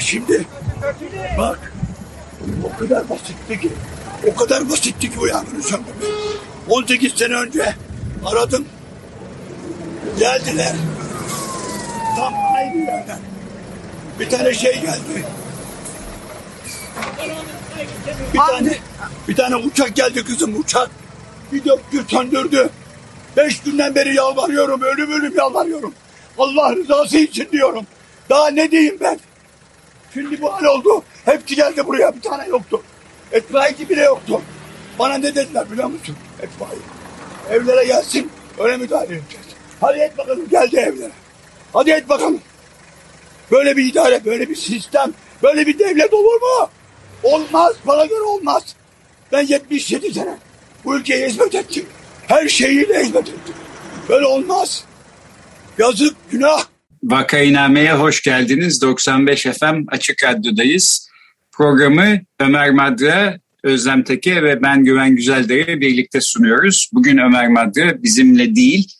şimdi bak o kadar basitti ki o kadar basitti ki o yangını söndürmek. 18 sene önce aradım. Geldiler. Tam aynı yerden. Bir tane şey geldi. Bir tane bir tane uçak geldi kızım uçak. Bir döktü söndürdü. Beş günden beri yalvarıyorum ölüm ölüm yalvarıyorum. Allah rızası için diyorum. Daha ne diyeyim ben? Şimdi bu hal oldu. Hepsi geldi buraya. Bir tane yoktu. Etfaiye bile yoktu. Bana ne dediler biliyor musun? Etfaiye. Evlere gelsin. Öyle müdahale edeceğiz. Hadi et bakalım. Geldi evlere. Hadi et bakalım. Böyle bir idare, böyle bir sistem, böyle bir devlet olur mu? Olmaz. Bana göre olmaz. Ben 77 sene bu ülkeye hizmet ettim. Her şeyiyle hizmet ettim. Böyle olmaz. Yazık, günah. Vakainame'ye hoş geldiniz. 95 FM Açık Radyo'dayız. Programı Ömer Madra, Özlem Teke ve ben Güven Güzeldere birlikte sunuyoruz. Bugün Ömer Madra bizimle değil.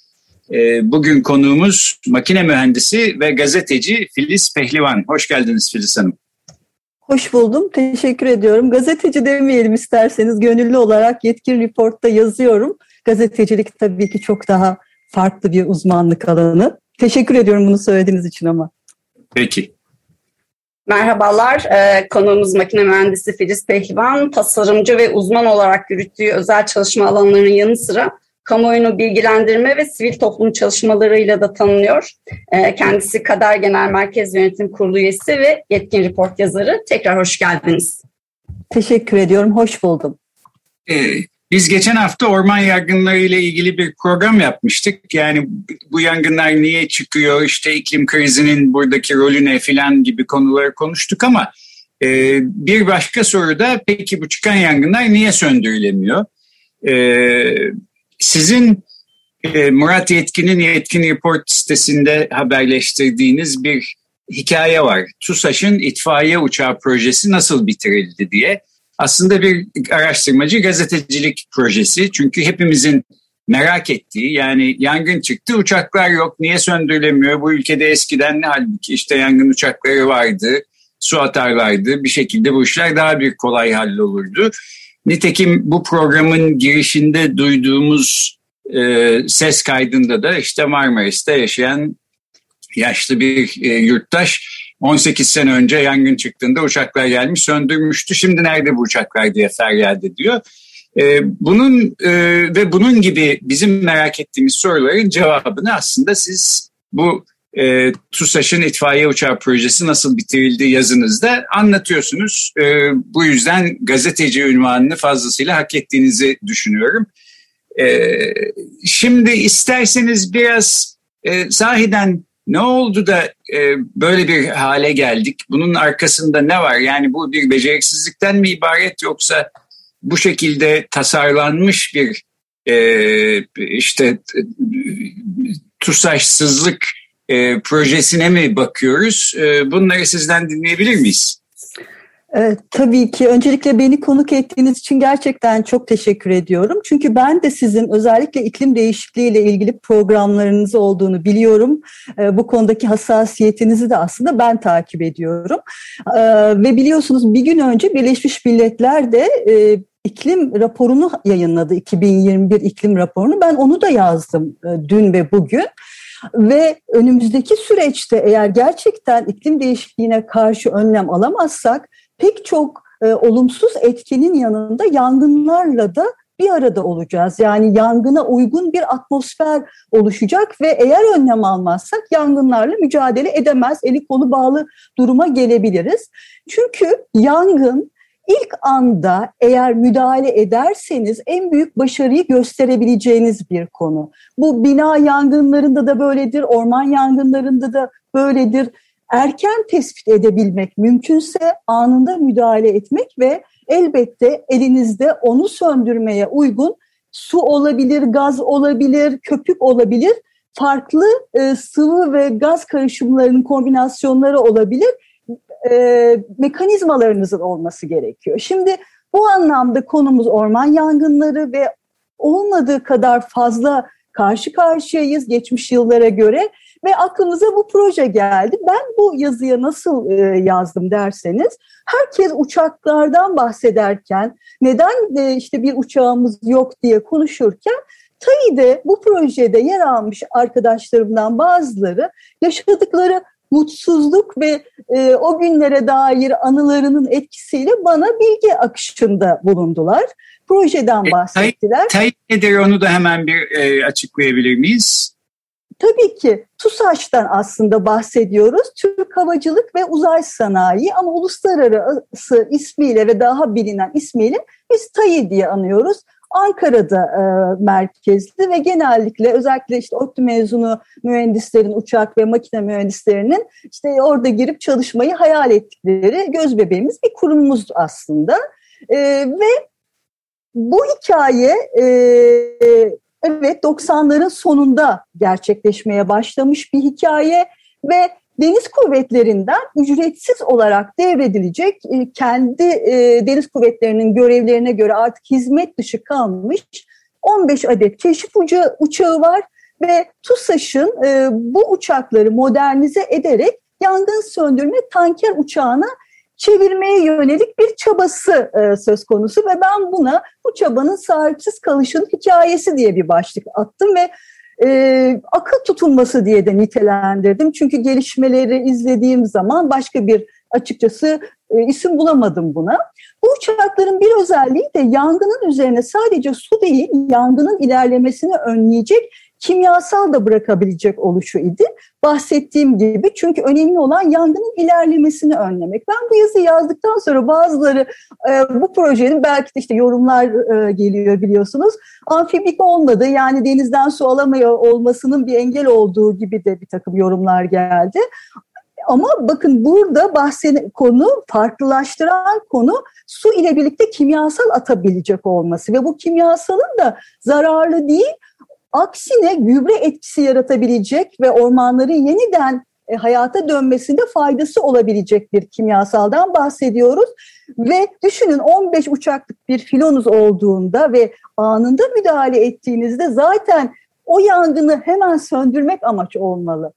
Ee, bugün konuğumuz makine mühendisi ve gazeteci Filiz Pehlivan. Hoş geldiniz Filiz Hanım. Hoş buldum. Teşekkür ediyorum. Gazeteci demeyelim isterseniz. Gönüllü olarak yetkin reportta yazıyorum. Gazetecilik tabii ki çok daha farklı bir uzmanlık alanı. Teşekkür ediyorum bunu söylediğiniz için ama. Peki. Merhabalar, ee, konuğumuz makine mühendisi Filiz Pehlivan, tasarımcı ve uzman olarak yürüttüğü özel çalışma alanlarının yanı sıra kamuoyunu bilgilendirme ve sivil toplum çalışmalarıyla da tanınıyor. Ee, kendisi Kader Genel Merkez Yönetim Kurulu üyesi ve yetkin report yazarı. Tekrar hoş geldiniz. Teşekkür ediyorum, hoş buldum. Ee, biz geçen hafta orman yangınları ile ilgili bir program yapmıştık. Yani bu yangınlar niye çıkıyor, işte iklim krizinin buradaki rolü ne filan gibi konuları konuştuk ama e, bir başka soru da peki bu çıkan yangınlar niye söndürülemiyor? E, sizin e, Murat Yetkin'in Yetkin Report sitesinde haberleştirdiğiniz bir hikaye var. TUSAŞ'ın itfaiye uçağı projesi nasıl bitirildi diye aslında bir araştırmacı gazetecilik projesi. Çünkü hepimizin merak ettiği yani yangın çıktı uçaklar yok niye söndürülemiyor bu ülkede eskiden halbuki işte yangın uçakları vardı su atarlardı bir şekilde bu işler daha bir kolay hallolurdu. Nitekim bu programın girişinde duyduğumuz e, ses kaydında da işte Marmaris'te yaşayan yaşlı bir e, yurttaş 18 sene önce yangın çıktığında uçaklar gelmiş söndürmüştü. Şimdi nerede bu uçaklar diye feryat ediyor. Ee, bunun e, ve bunun gibi bizim merak ettiğimiz soruların cevabını aslında siz bu e, TUSAŞ'ın itfaiye uçağı projesi nasıl bitirildi yazınızda anlatıyorsunuz. E, bu yüzden gazeteci ünvanını fazlasıyla hak ettiğinizi düşünüyorum. E, şimdi isterseniz biraz e, sahiden ne oldu da e, böyle bir hale geldik? Bunun arkasında ne var? Yani bu bir beceriksizlikten mi ibaret yoksa bu şekilde tasarlanmış bir e, işte TUSAŞsızlık e, projesine mi bakıyoruz? E, bunları sizden dinleyebilir miyiz? Evet, tabii ki. Öncelikle beni konuk ettiğiniz için gerçekten çok teşekkür ediyorum. Çünkü ben de sizin özellikle iklim değişikliği ile ilgili programlarınız olduğunu biliyorum. E, bu konudaki hassasiyetinizi de aslında ben takip ediyorum. E, ve biliyorsunuz bir gün önce Birleşmiş Milletler de e, iklim raporunu yayınladı. 2021 iklim raporunu. Ben onu da yazdım e, dün ve bugün. Ve önümüzdeki süreçte eğer gerçekten iklim değişikliğine karşı önlem alamazsak pek çok e, olumsuz etkinin yanında yangınlarla da bir arada olacağız. Yani yangına uygun bir atmosfer oluşacak ve eğer önlem almazsak yangınlarla mücadele edemez, eli kolu bağlı duruma gelebiliriz. Çünkü yangın ilk anda eğer müdahale ederseniz en büyük başarıyı gösterebileceğiniz bir konu. Bu bina yangınlarında da böyledir, orman yangınlarında da böyledir. Erken tespit edebilmek mümkünse anında müdahale etmek ve elbette elinizde onu söndürmeye uygun su olabilir, gaz olabilir, köpük olabilir. Farklı e, sıvı ve gaz karışımlarının kombinasyonları olabilir e, mekanizmalarınızın olması gerekiyor. Şimdi bu anlamda konumuz orman yangınları ve olmadığı kadar fazla karşı karşıyayız geçmiş yıllara göre ve aklımıza bu proje geldi. Ben bu yazıya nasıl e, yazdım derseniz herkes uçaklardan bahsederken neden e, işte bir uçağımız yok diye konuşurken TAİ'de bu projede yer almış arkadaşlarımdan bazıları yaşadıkları mutsuzluk ve e, o günlere dair anılarının etkisiyle bana bilgi akışında bulundular. Projeden e, bahsettiler. Tay, nedir onu da hemen bir e, açıklayabilir miyiz? Tabii ki TUSAŞ'tan aslında bahsediyoruz. Türk Havacılık ve Uzay Sanayi ama uluslararası ismiyle ve daha bilinen ismiyle biz TAİ diye anıyoruz. Ankara'da e, merkezli ve genellikle özellikle işte ODTÜ mezunu mühendislerin, uçak ve makine mühendislerinin işte orada girip çalışmayı hayal ettikleri göz bebeğimiz bir kurumumuz aslında. E, ve bu hikaye e, evet 90'ların sonunda gerçekleşmeye başlamış bir hikaye ve deniz kuvvetlerinden ücretsiz olarak devredilecek e, kendi e, deniz kuvvetlerinin görevlerine göre artık hizmet dışı kalmış 15 adet keşif uçağı var ve TUSAŞ'ın e, bu uçakları modernize ederek yangın söndürme tanker uçağına çevirmeye yönelik bir çabası söz konusu ve ben buna bu çabanın sahipsiz kalışın hikayesi diye bir başlık attım ve e, akıl tutulması diye de nitelendirdim. Çünkü gelişmeleri izlediğim zaman başka bir açıkçası e, isim bulamadım buna. Bu uçakların bir özelliği de yangının üzerine sadece su değil yangının ilerlemesini önleyecek kimyasal da bırakabilecek oluşu idi. Bahsettiğim gibi çünkü önemli olan yangının ilerlemesini önlemek. Ben bu yazı yazdıktan sonra bazıları e, bu projenin belki de işte yorumlar e, geliyor biliyorsunuz. Amfibik olmadı yani denizden su alamıyor olmasının bir engel olduğu gibi de bir takım yorumlar geldi. Ama bakın burada bahseden konu farklılaştıran konu su ile birlikte kimyasal atabilecek olması ve bu kimyasalın da zararlı değil Aksine gübre etkisi yaratabilecek ve ormanların yeniden e, hayata dönmesinde faydası olabilecek bir kimyasaldan bahsediyoruz. Ve düşünün 15 uçaklık bir filonuz olduğunda ve anında müdahale ettiğinizde zaten o yangını hemen söndürmek amaç olmalı.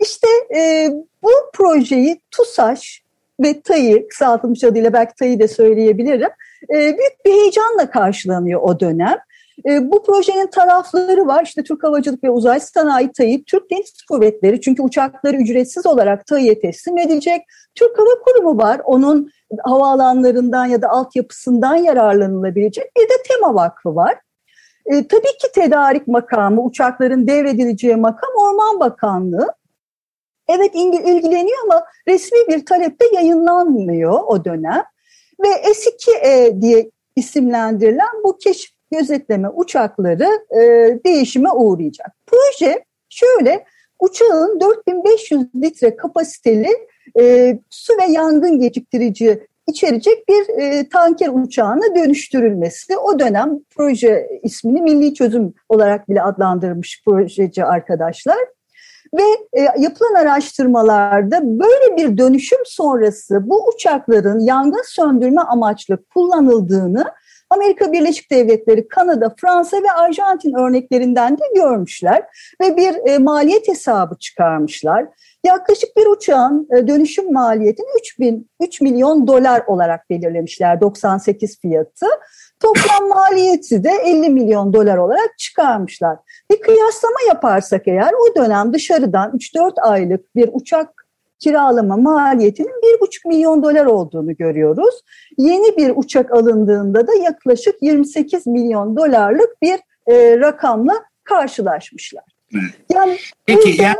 İşte e, bu projeyi TUSAŞ ve TAİ, kısaltılmış adıyla belki TAİ de söyleyebilirim, e, büyük bir heyecanla karşılanıyor o dönem. E, bu projenin tarafları var. İşte Türk Havacılık ve Uzay Sanayi TAİ, Türk Deniz Kuvvetleri çünkü uçakları ücretsiz olarak TAİ'ye teslim edecek. Türk Hava Kurumu var. Onun havaalanlarından ya da altyapısından yararlanılabilecek. Bir de Tema Vakfı var. E, tabii ki tedarik makamı, uçakların devredileceği makam Orman Bakanlığı. Evet ilgileniyor ama resmi bir talepte yayınlanmıyor o dönem. Ve S2E diye isimlendirilen bu keşif gözetleme uçakları e, değişime uğrayacak. Proje şöyle uçağın 4500 litre kapasiteli e, su ve yangın geciktirici içerecek bir e, tanker uçağına dönüştürülmesi. O dönem proje ismini milli çözüm olarak bile adlandırmış projeci arkadaşlar. Ve e, yapılan araştırmalarda böyle bir dönüşüm sonrası bu uçakların yangın söndürme amaçlı kullanıldığını Amerika Birleşik Devletleri, Kanada, Fransa ve Arjantin örneklerinden de görmüşler ve bir e, maliyet hesabı çıkarmışlar. Yaklaşık bir uçağın e, dönüşüm maliyetini 3, bin, 3 milyon dolar olarak belirlemişler 98 fiyatı. Toplam maliyeti de 50 milyon dolar olarak çıkarmışlar. Bir kıyaslama yaparsak eğer o dönem dışarıdan 3-4 aylık bir uçak kiralama maliyetinin 1,5 milyon dolar olduğunu görüyoruz. Yeni bir uçak alındığında da yaklaşık 28 milyon dolarlık bir e, rakamla karşılaşmışlar. Yani Peki yüzden, yani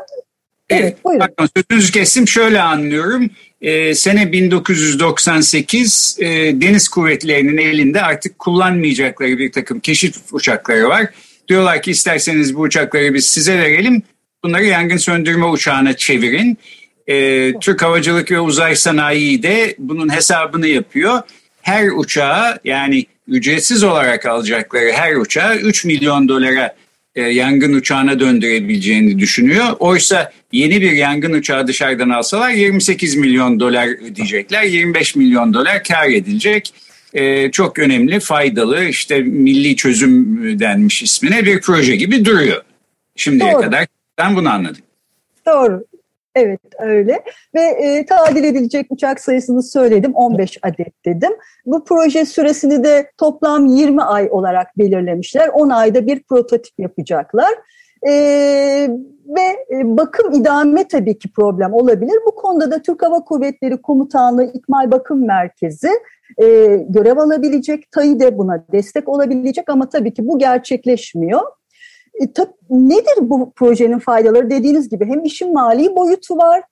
Evet, buyurun. Pardon, sözünüzü kesim şöyle anlıyorum. e, sene 1998 e, deniz kuvvetlerinin elinde artık kullanmayacakları bir takım keşif uçakları var. Diyorlar ki isterseniz bu uçakları biz size verelim. Bunları yangın söndürme uçağına çevirin. E, Türk Havacılık ve Uzay Sanayi de bunun hesabını yapıyor. Her uçağa yani ücretsiz olarak alacakları her uçağa 3 milyon dolara e, yangın uçağına döndürebileceğini düşünüyor. Oysa yeni bir yangın uçağı dışarıdan alsalar 28 milyon dolar ödeyecekler. 25 milyon dolar kar edilecek. E, çok önemli, faydalı işte milli çözüm denmiş ismine bir proje gibi duruyor. Şimdiye Doğru. kadar ben bunu anladım. Doğru. Evet öyle ve e, tadil edilecek uçak sayısını söyledim 15 adet dedim. Bu proje süresini de toplam 20 ay olarak belirlemişler. 10 ayda bir prototip yapacaklar. E, ve e, bakım idame tabii ki problem olabilir. Bu konuda da Türk Hava Kuvvetleri Komutanlığı İkmal Bakım Merkezi e, görev alabilecek. TAİ de buna destek olabilecek ama tabii ki bu gerçekleşmiyor. E, tab- nedir bu projenin faydaları? Dediğiniz gibi hem işin mali boyutu var,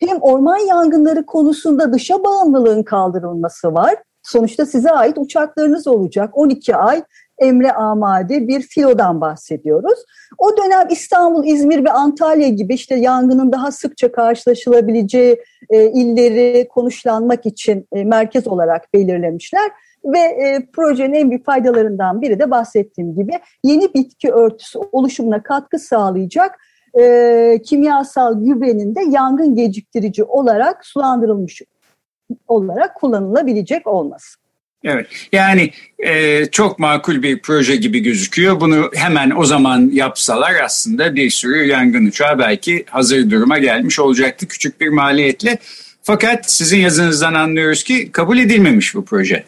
hem orman yangınları konusunda dışa bağımlılığın kaldırılması var. Sonuçta size ait uçaklarınız olacak. 12 ay emre amade bir filodan bahsediyoruz. O dönem İstanbul, İzmir ve Antalya gibi işte yangının daha sıkça karşılaşılabileceği e, illeri konuşlanmak için e, merkez olarak belirlemişler. Ve e, projenin en büyük faydalarından biri de bahsettiğim gibi yeni bitki örtüsü oluşumuna katkı sağlayacak e, kimyasal gübrenin de yangın geciktirici olarak sulandırılmış olarak kullanılabilecek olması. Evet yani e, çok makul bir proje gibi gözüküyor. Bunu hemen o zaman yapsalar aslında bir sürü yangın uçağı belki hazır duruma gelmiş olacaktı küçük bir maliyetle. Fakat sizin yazınızdan anlıyoruz ki kabul edilmemiş bu proje.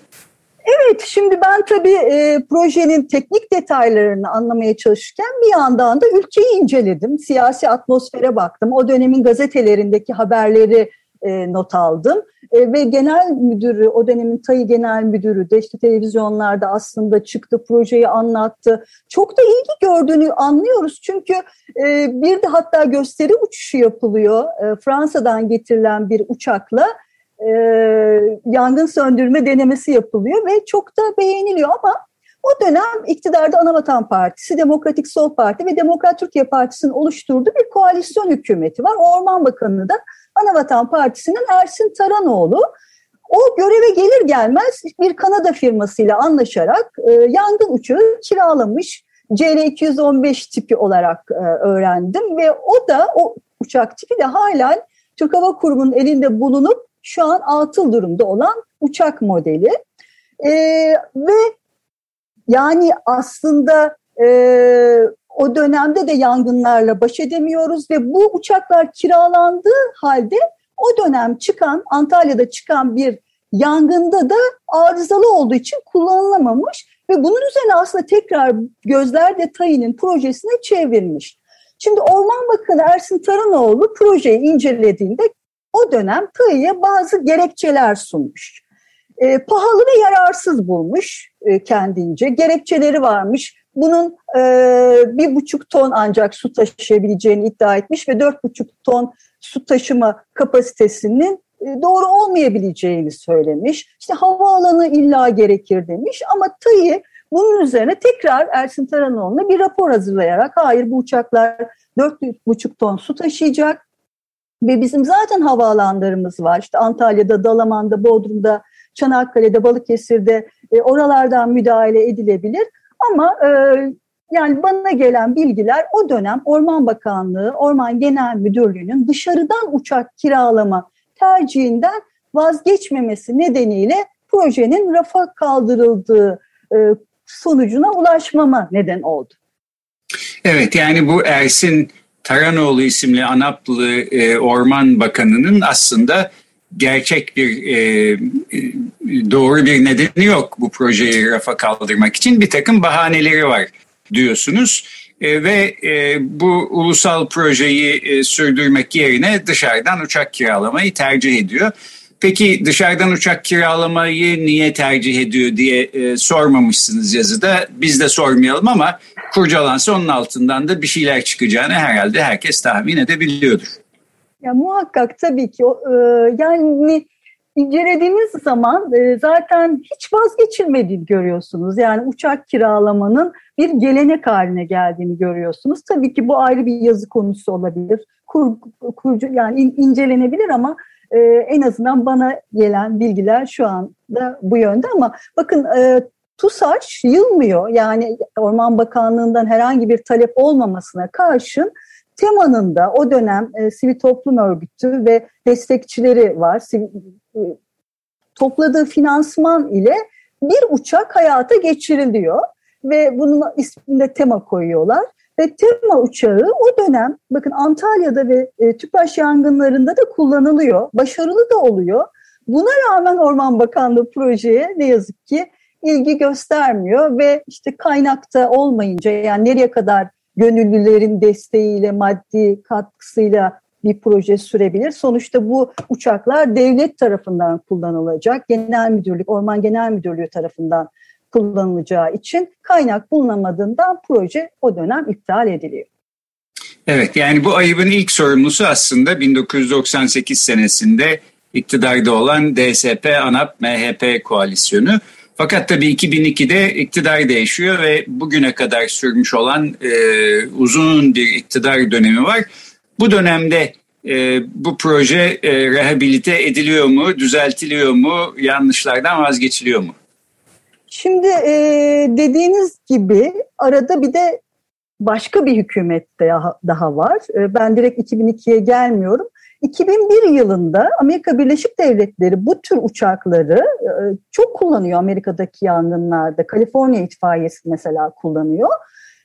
Evet, şimdi ben tabii e, projenin teknik detaylarını anlamaya çalışırken bir yandan da ülkeyi inceledim. Siyasi atmosfere baktım. O dönemin gazetelerindeki haberleri e, not aldım. E, ve genel müdürü, o dönemin TAİ genel müdürü de işte televizyonlarda aslında çıktı, projeyi anlattı. Çok da ilgi gördüğünü anlıyoruz. Çünkü e, bir de hatta gösteri uçuşu yapılıyor. E, Fransa'dan getirilen bir uçakla e, yangın söndürme denemesi yapılıyor ve çok da beğeniliyor ama o dönem iktidarda Anavatan Partisi, Demokratik Sol Parti ve Demokrat Türkiye Partisi'nin oluşturduğu bir koalisyon hükümeti var. Orman Bakanı da Anavatan Partisi'nin Ersin Taranoğlu. O göreve gelir gelmez bir Kanada firmasıyla anlaşarak e, yangın uçağı kiralamış. CL-215 tipi olarak e, öğrendim ve o da o uçak tipi de halen Türk Hava Kurumu'nun elinde bulunup şu an atıl durumda olan uçak modeli. E, ve yani aslında e, o dönemde de yangınlarla baş edemiyoruz ve bu uçaklar kiralandığı halde o dönem çıkan Antalya'da çıkan bir yangında da arızalı olduğu için kullanılamamış ve bunun üzerine aslında tekrar gözler de TAİ'nin projesine çevrilmiş. Şimdi Orman Bakanı Ersin Taranoğlu projeyi incelediğinde o dönem TAİ'ye bazı gerekçeler sunmuş. E, pahalı ve yararsız bulmuş e, kendince. Gerekçeleri varmış. Bunun e, bir buçuk ton ancak su taşıyabileceğini iddia etmiş ve dört buçuk ton su taşıma kapasitesinin e, doğru olmayabileceğini söylemiş. İşte havaalanı illa gerekir demiş ama TAİ bunun üzerine tekrar Ersin Taranoğlu'na bir rapor hazırlayarak hayır bu uçaklar dört buçuk ton su taşıyacak ve bizim zaten havaalanlarımız var. İşte Antalya'da, Dalaman'da, Bodrum'da, Çanakkale'de, Balıkesir'de e, oralardan müdahale edilebilir. Ama e, yani bana gelen bilgiler o dönem Orman Bakanlığı, Orman Genel Müdürlüğü'nün dışarıdan uçak kiralama tercihinden vazgeçmemesi nedeniyle projenin rafa kaldırıldığı e, sonucuna ulaşmama neden oldu. Evet yani bu Ersin Taranoğlu isimli Anaplı e, Orman Bakanı'nın aslında gerçek bir e, doğru bir nedeni yok bu projeyi rafa kaldırmak için bir takım bahaneleri var diyorsunuz e, ve e, bu ulusal projeyi e, sürdürmek yerine dışarıdan uçak kiralamayı tercih ediyor. Peki dışarıdan uçak kiralamayı niye tercih ediyor diye e, sormamışsınız yazıda. Biz de sormayalım ama kurcalansa onun altından da bir şeyler çıkacağını herhalde herkes tahmin edebiliyordur. Ya muhakkak tabii ki e, yani incelediğiniz zaman e, zaten hiç vazgeçilmediğini görüyorsunuz. Yani uçak kiralamanın bir gelenek haline geldiğini görüyorsunuz. Tabii ki bu ayrı bir yazı konusu olabilir. Kur, kurcu yani in, incelenebilir ama e, en azından bana gelen bilgiler şu anda bu yönde ama bakın e, TUSAŞ yılmıyor. Yani Orman Bakanlığı'ndan herhangi bir talep olmamasına karşın Temanın da o dönem e, sivil toplum örgütü ve destekçileri var. Sivil, e, topladığı finansman ile bir uçak hayata geçiriliyor ve bunun isminde tema koyuyorlar. Ve tema uçağı o dönem bakın Antalya'da ve e, Tüpraş yangınlarında da kullanılıyor. Başarılı da oluyor. Buna rağmen Orman Bakanlığı projeye ne yazık ki ilgi göstermiyor ve işte kaynakta olmayınca yani nereye kadar gönüllülerin desteğiyle, maddi katkısıyla bir proje sürebilir. Sonuçta bu uçaklar devlet tarafından kullanılacak. Genel Müdürlük, Orman Genel Müdürlüğü tarafından kullanılacağı için kaynak bulunamadığından proje o dönem iptal ediliyor. Evet yani bu ayıbın ilk sorumlusu aslında 1998 senesinde iktidarda olan DSP, ANAP, MHP koalisyonu. Fakat tabii 2002'de iktidar değişiyor ve bugüne kadar sürmüş olan e, uzun bir iktidar dönemi var. Bu dönemde e, bu proje e, rehabilite ediliyor mu, düzeltiliyor mu, yanlışlardan vazgeçiliyor mu? Şimdi e, dediğiniz gibi arada bir de başka bir hükümet daha, daha var. E, ben direkt 2002'ye gelmiyorum. 2001 yılında Amerika Birleşik Devletleri bu tür uçakları e, çok kullanıyor Amerika'daki yangınlarda. Kaliforniya itfaiyesi mesela kullanıyor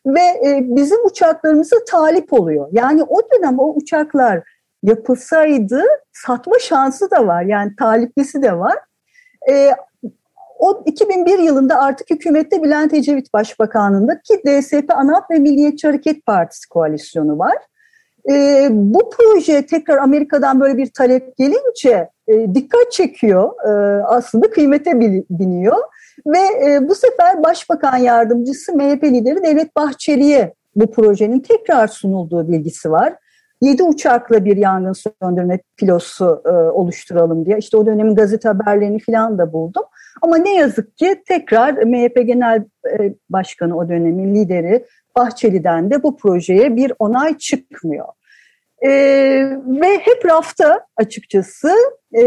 ve e, bizim uçaklarımıza talip oluyor. Yani o dönem o uçaklar yapılsaydı satma şansı da var. Yani taliplisi de var. E, o 2001 yılında artık hükümette Bülent Ecevit Başbakanlığında ki DSP ANAP ve Milliyetçi Hareket Partisi koalisyonu var. E, bu proje tekrar Amerika'dan böyle bir talep gelince e, dikkat çekiyor. E, aslında kıymete biniyor. Ve e, bu sefer Başbakan Yardımcısı MHP lideri Devlet Bahçeli'ye bu projenin tekrar sunulduğu bilgisi var. 7 uçakla bir yangın söndürme filosu e, oluşturalım diye. İşte o dönemin gazete haberlerini falan da buldum. Ama ne yazık ki tekrar MHP Genel e, Başkanı o dönemin lideri Bahçeli'den de bu projeye bir onay çıkmıyor. E, ve hep rafta açıkçası e,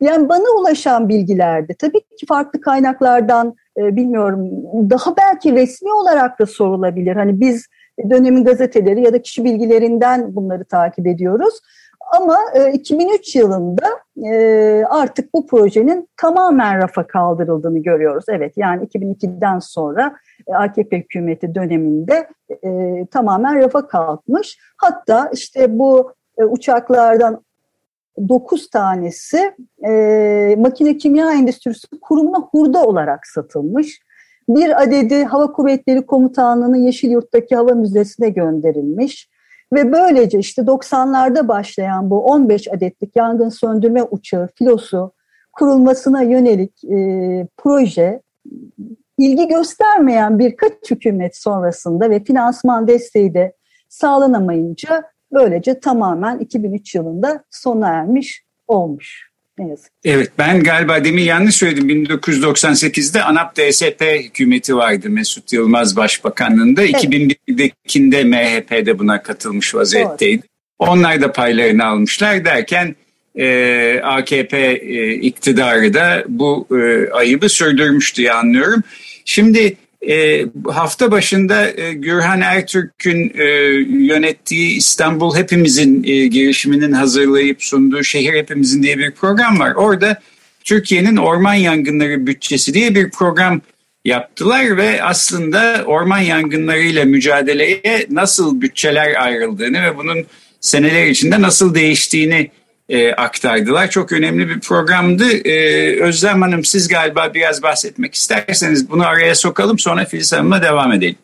yani bana ulaşan bilgilerde tabii ki farklı kaynaklardan e, bilmiyorum daha belki resmi olarak da sorulabilir. Hani biz dönemin gazeteleri ya da kişi bilgilerinden bunları takip ediyoruz. Ama e, 2003 yılında e, artık bu projenin tamamen rafa kaldırıldığını görüyoruz. Evet yani 2002'den sonra e, AKP hükümeti döneminde e, tamamen rafa kalkmış. Hatta işte bu e, uçaklardan 9 tanesi e, makine kimya endüstrisi kurumuna hurda olarak satılmış. Bir adedi Hava Kuvvetleri Komutanlığı'nın Yeşilyurt'taki hava müzesine gönderilmiş. Ve böylece işte 90'larda başlayan bu 15 adetlik yangın söndürme uçağı filosu kurulmasına yönelik e, proje ilgi göstermeyen birkaç hükümet sonrasında ve finansman desteği de sağlanamayınca böylece tamamen 2003 yılında sona ermiş olmuş. Ne yazık. Evet ben galiba demin yanlış söyledim. 1998'de ANAP DSP hükümeti vardı Mesut Yılmaz Başbakanlığında. Evet. 2001'dekinde MHP'de buna katılmış vaziyetteydi. Doğru. Onlar da paylarını almışlar derken e, AKP e, iktidarı da bu e, ayıbı sürdürmüş diye anlıyorum. Şimdi e, hafta başında e, Gürhan Ertürk'ün e, yönettiği İstanbul Hepimizin e, girişiminin hazırlayıp sunduğu Şehir Hepimizin diye bir program var. Orada Türkiye'nin orman yangınları bütçesi diye bir program yaptılar ve aslında orman yangınlarıyla mücadeleye nasıl bütçeler ayrıldığını ve bunun seneler içinde nasıl değiştiğini e, aktardılar. Çok önemli bir programdı. E, Özlem Hanım siz galiba biraz bahsetmek isterseniz bunu araya sokalım sonra Filiz Hanım'la devam edelim.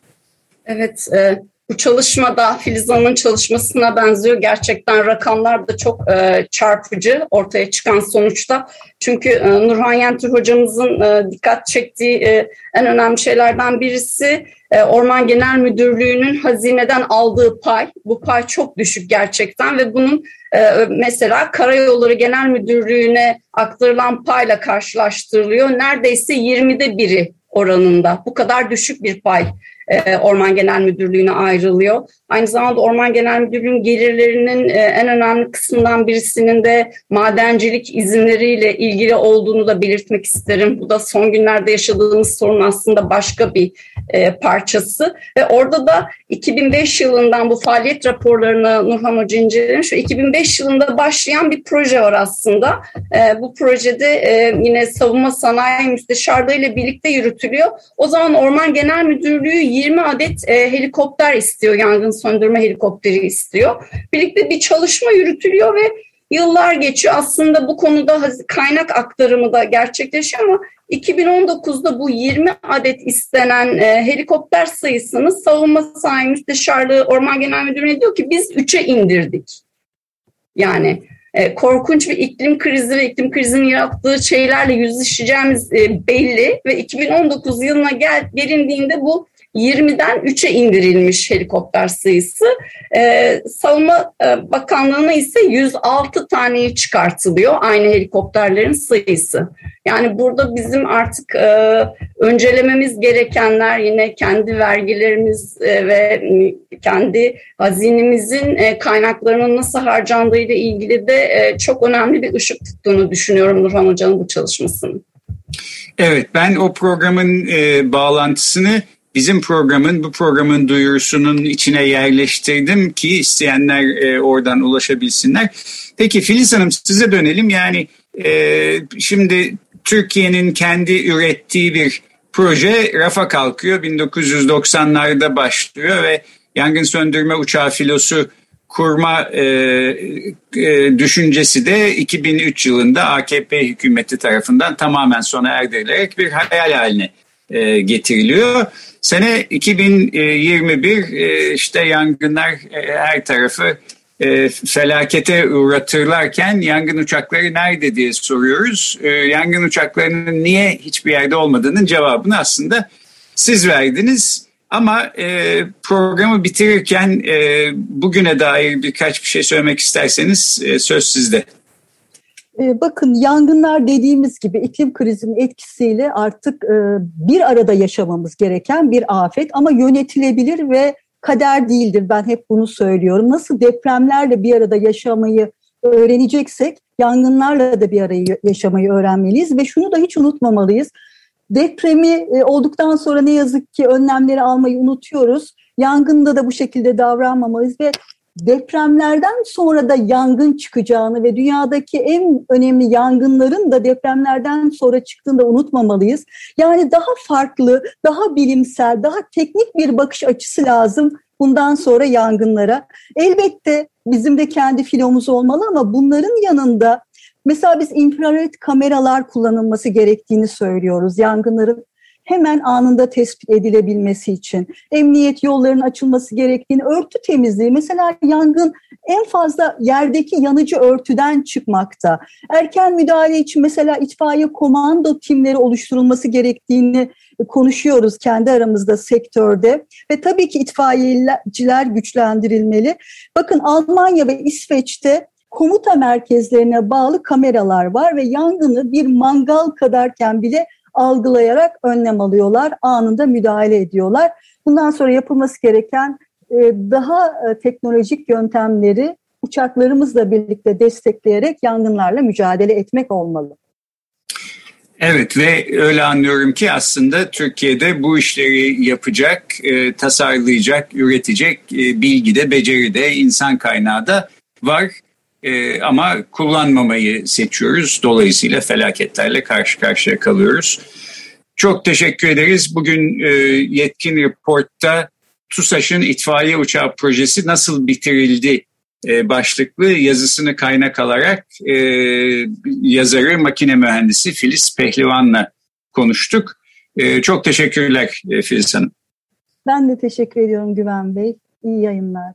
Evet, e, Bu çalışmada Filiz Hanım'ın çalışmasına benziyor. Gerçekten rakamlar da çok e, çarpıcı ortaya çıkan sonuçta. Çünkü e, Nurhan Yentür hocamızın e, dikkat çektiği e, en önemli şeylerden birisi e, Orman Genel Müdürlüğü'nün hazineden aldığı pay. Bu pay çok düşük gerçekten ve bunun e, mesela Karayolları Genel Müdürlüğü'ne aktarılan payla karşılaştırılıyor. Neredeyse 20'de biri oranında. Bu kadar düşük bir pay e, Orman Genel Müdürlüğü'ne ayrılıyor. Aynı zamanda Orman Genel Müdürlüğü'nün gelirlerinin e, en önemli kısmından birisinin de madencilik izinleriyle ilgili olduğunu da belirtmek isterim. Bu da son günlerde yaşadığımız sorun aslında başka bir e, parçası. Ve orada da 2005 yılından bu faaliyet raporlarını Nurhan Hoca incelemiş. 2005 yılında başlayan bir proje var aslında. Bu projede yine savunma sanayi müsteşarlığı ile birlikte yürütülüyor. O zaman Orman Genel Müdürlüğü 20 adet helikopter istiyor yangın söndürme helikopteri istiyor. Birlikte bir çalışma yürütülüyor ve yıllar geçiyor. Aslında bu konuda kaynak aktarımı da gerçekleşiyor ama 2019'da bu 20 adet istenen e, helikopter sayısını Savunma Sanayi Müsteşarlığı Orman Genel Müdürlüğü'ne diyor ki biz 3'e indirdik. Yani e, korkunç bir iklim krizi ve iklim krizinin yarattığı şeylerle yüzleşeceğimiz e, belli ve 2019 yılına gel, gelindiğinde bu 20'den 3'e indirilmiş helikopter sayısı. Ee, Savunma e, Bakanlığı'na ise 106 taneye çıkartılıyor aynı helikopterlerin sayısı. Yani burada bizim artık e, öncelememiz gerekenler yine kendi vergilerimiz e, ve kendi hazinemizin e, kaynaklarının nasıl harcandığı ile ilgili de e, çok önemli bir ışık tuttuğunu düşünüyorum Nurhan Hoca'nın bu çalışmasının. Evet ben o programın e, bağlantısını bizim programın bu programın duyurusunun içine yerleştirdim ki isteyenler e, oradan ulaşabilsinler. Peki Filiz Hanım size dönelim yani e, şimdi Türkiye'nin kendi ürettiği bir proje rafa kalkıyor 1990'larda başlıyor ve yangın söndürme uçağı filosu kurma e, e, düşüncesi de 2003 yılında AKP hükümeti tarafından tamamen sona erdirilerek bir hayal haline e, getiriliyor. Sene 2021 e, işte yangınlar e, her tarafı felakete uğratırlarken yangın uçakları nerede diye soruyoruz. Yangın uçaklarının niye hiçbir yerde olmadığının cevabını aslında siz verdiniz. Ama programı bitirirken bugüne dair birkaç bir şey söylemek isterseniz söz sizde. Ee, bakın yangınlar dediğimiz gibi iklim krizinin etkisiyle artık e, bir arada yaşamamız gereken bir afet ama yönetilebilir ve kader değildir. Ben hep bunu söylüyorum. Nasıl depremlerle bir arada yaşamayı öğreneceksek yangınlarla da bir arada yaşamayı öğrenmeliyiz ve şunu da hiç unutmamalıyız. Depremi e, olduktan sonra ne yazık ki önlemleri almayı unutuyoruz. Yangında da bu şekilde davranmamalıyız ve depremlerden sonra da yangın çıkacağını ve dünyadaki en önemli yangınların da depremlerden sonra çıktığını da unutmamalıyız. Yani daha farklı, daha bilimsel, daha teknik bir bakış açısı lazım bundan sonra yangınlara. Elbette bizim de kendi filomuz olmalı ama bunların yanında mesela biz infrared kameralar kullanılması gerektiğini söylüyoruz. Yangınların hemen anında tespit edilebilmesi için emniyet yollarının açılması gerektiğini, örtü temizliği mesela yangın en fazla yerdeki yanıcı örtüden çıkmakta. Erken müdahale için mesela itfaiye komando timleri oluşturulması gerektiğini konuşuyoruz kendi aramızda sektörde ve tabii ki itfaiyeciler güçlendirilmeli. Bakın Almanya ve İsveç'te komuta merkezlerine bağlı kameralar var ve yangını bir mangal kadarken bile algılayarak önlem alıyorlar, anında müdahale ediyorlar. Bundan sonra yapılması gereken e, daha e, teknolojik yöntemleri uçaklarımızla birlikte destekleyerek yangınlarla mücadele etmek olmalı. Evet ve öyle anlıyorum ki aslında Türkiye'de bu işleri yapacak, e, tasarlayacak, üretecek bilgi de, beceri de, insan kaynağı da var. E, ama kullanmamayı seçiyoruz. Dolayısıyla felaketlerle karşı karşıya kalıyoruz. Çok teşekkür ederiz. Bugün e, Yetkin Report'ta TUSAŞ'ın itfaiye uçağı projesi nasıl bitirildi e, başlıklı yazısını kaynak alarak e, yazarı makine mühendisi Filiz Pehlivan'la konuştuk. Çok teşekkürler Filiz Hanım. Ben de teşekkür ediyorum Güven Bey. İyi yayınlar.